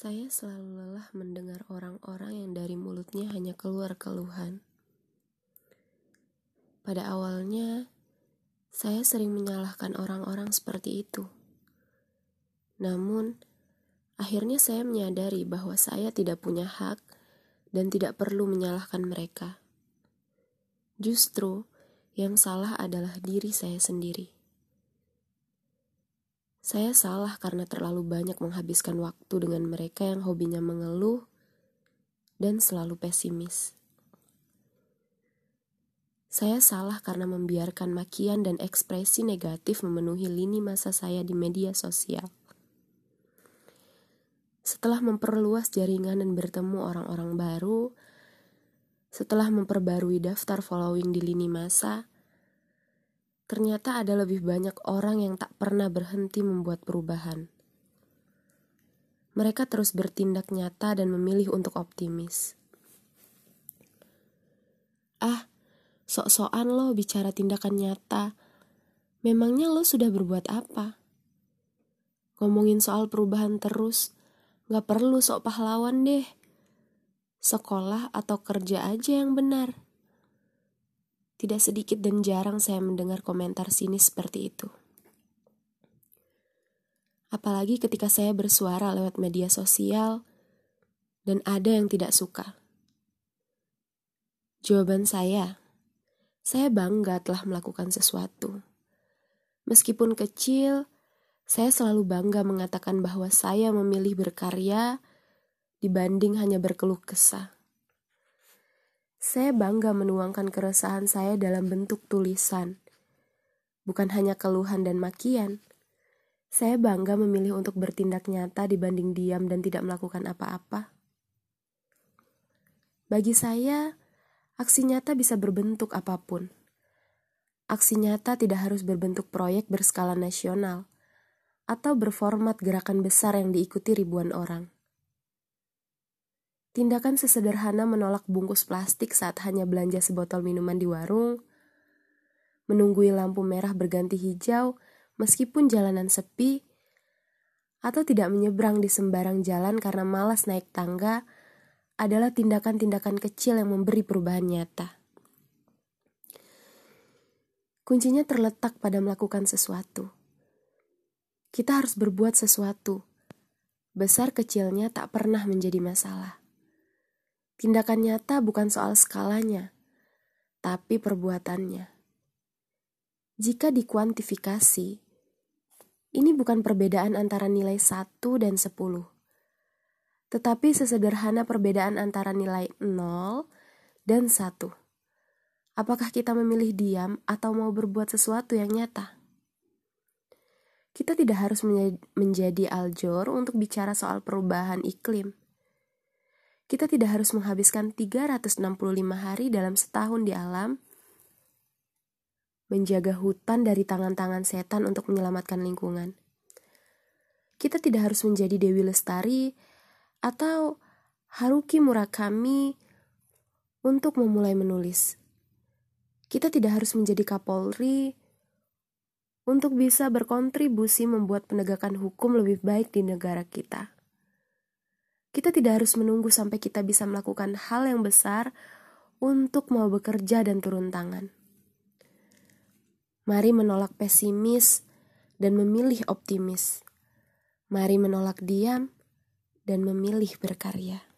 Saya selalu lelah mendengar orang-orang yang dari mulutnya hanya keluar keluhan. Pada awalnya, saya sering menyalahkan orang-orang seperti itu. Namun, akhirnya saya menyadari bahwa saya tidak punya hak dan tidak perlu menyalahkan mereka. Justru, yang salah adalah diri saya sendiri. Saya salah karena terlalu banyak menghabiskan waktu dengan mereka yang hobinya mengeluh dan selalu pesimis. Saya salah karena membiarkan makian dan ekspresi negatif memenuhi lini masa saya di media sosial. Setelah memperluas jaringan dan bertemu orang-orang baru, setelah memperbarui daftar following di lini masa, ternyata ada lebih banyak orang yang tak pernah berhenti membuat perubahan. Mereka terus bertindak nyata dan memilih untuk optimis. Ah, sok-sokan lo bicara tindakan nyata. Memangnya lo sudah berbuat apa? Ngomongin soal perubahan terus, gak perlu sok pahlawan deh. Sekolah atau kerja aja yang benar. Tidak sedikit dan jarang saya mendengar komentar sinis seperti itu. Apalagi ketika saya bersuara lewat media sosial dan ada yang tidak suka. Jawaban saya, saya bangga telah melakukan sesuatu. Meskipun kecil, saya selalu bangga mengatakan bahwa saya memilih berkarya dibanding hanya berkeluh kesah. Saya bangga menuangkan keresahan saya dalam bentuk tulisan, bukan hanya keluhan dan makian. Saya bangga memilih untuk bertindak nyata dibanding diam dan tidak melakukan apa-apa. Bagi saya, aksi nyata bisa berbentuk apa pun. Aksi nyata tidak harus berbentuk proyek berskala nasional atau berformat gerakan besar yang diikuti ribuan orang. Tindakan sesederhana menolak bungkus plastik saat hanya belanja sebotol minuman di warung, menunggui lampu merah berganti hijau meskipun jalanan sepi, atau tidak menyeberang di sembarang jalan karena malas naik tangga adalah tindakan-tindakan kecil yang memberi perubahan nyata. Kuncinya terletak pada melakukan sesuatu. Kita harus berbuat sesuatu. Besar kecilnya tak pernah menjadi masalah. Tindakan nyata bukan soal skalanya, tapi perbuatannya. Jika dikuantifikasi, ini bukan perbedaan antara nilai 1 dan 10, tetapi sesederhana perbedaan antara nilai 0 dan 1. Apakah kita memilih diam atau mau berbuat sesuatu yang nyata? Kita tidak harus menjadi aljor untuk bicara soal perubahan iklim kita tidak harus menghabiskan 365 hari dalam setahun di alam, menjaga hutan dari tangan-tangan setan untuk menyelamatkan lingkungan. Kita tidak harus menjadi Dewi Lestari atau Haruki Murakami untuk memulai menulis. Kita tidak harus menjadi Kapolri untuk bisa berkontribusi membuat penegakan hukum lebih baik di negara kita. Kita tidak harus menunggu sampai kita bisa melakukan hal yang besar untuk mau bekerja dan turun tangan. Mari menolak pesimis dan memilih optimis. Mari menolak diam dan memilih berkarya.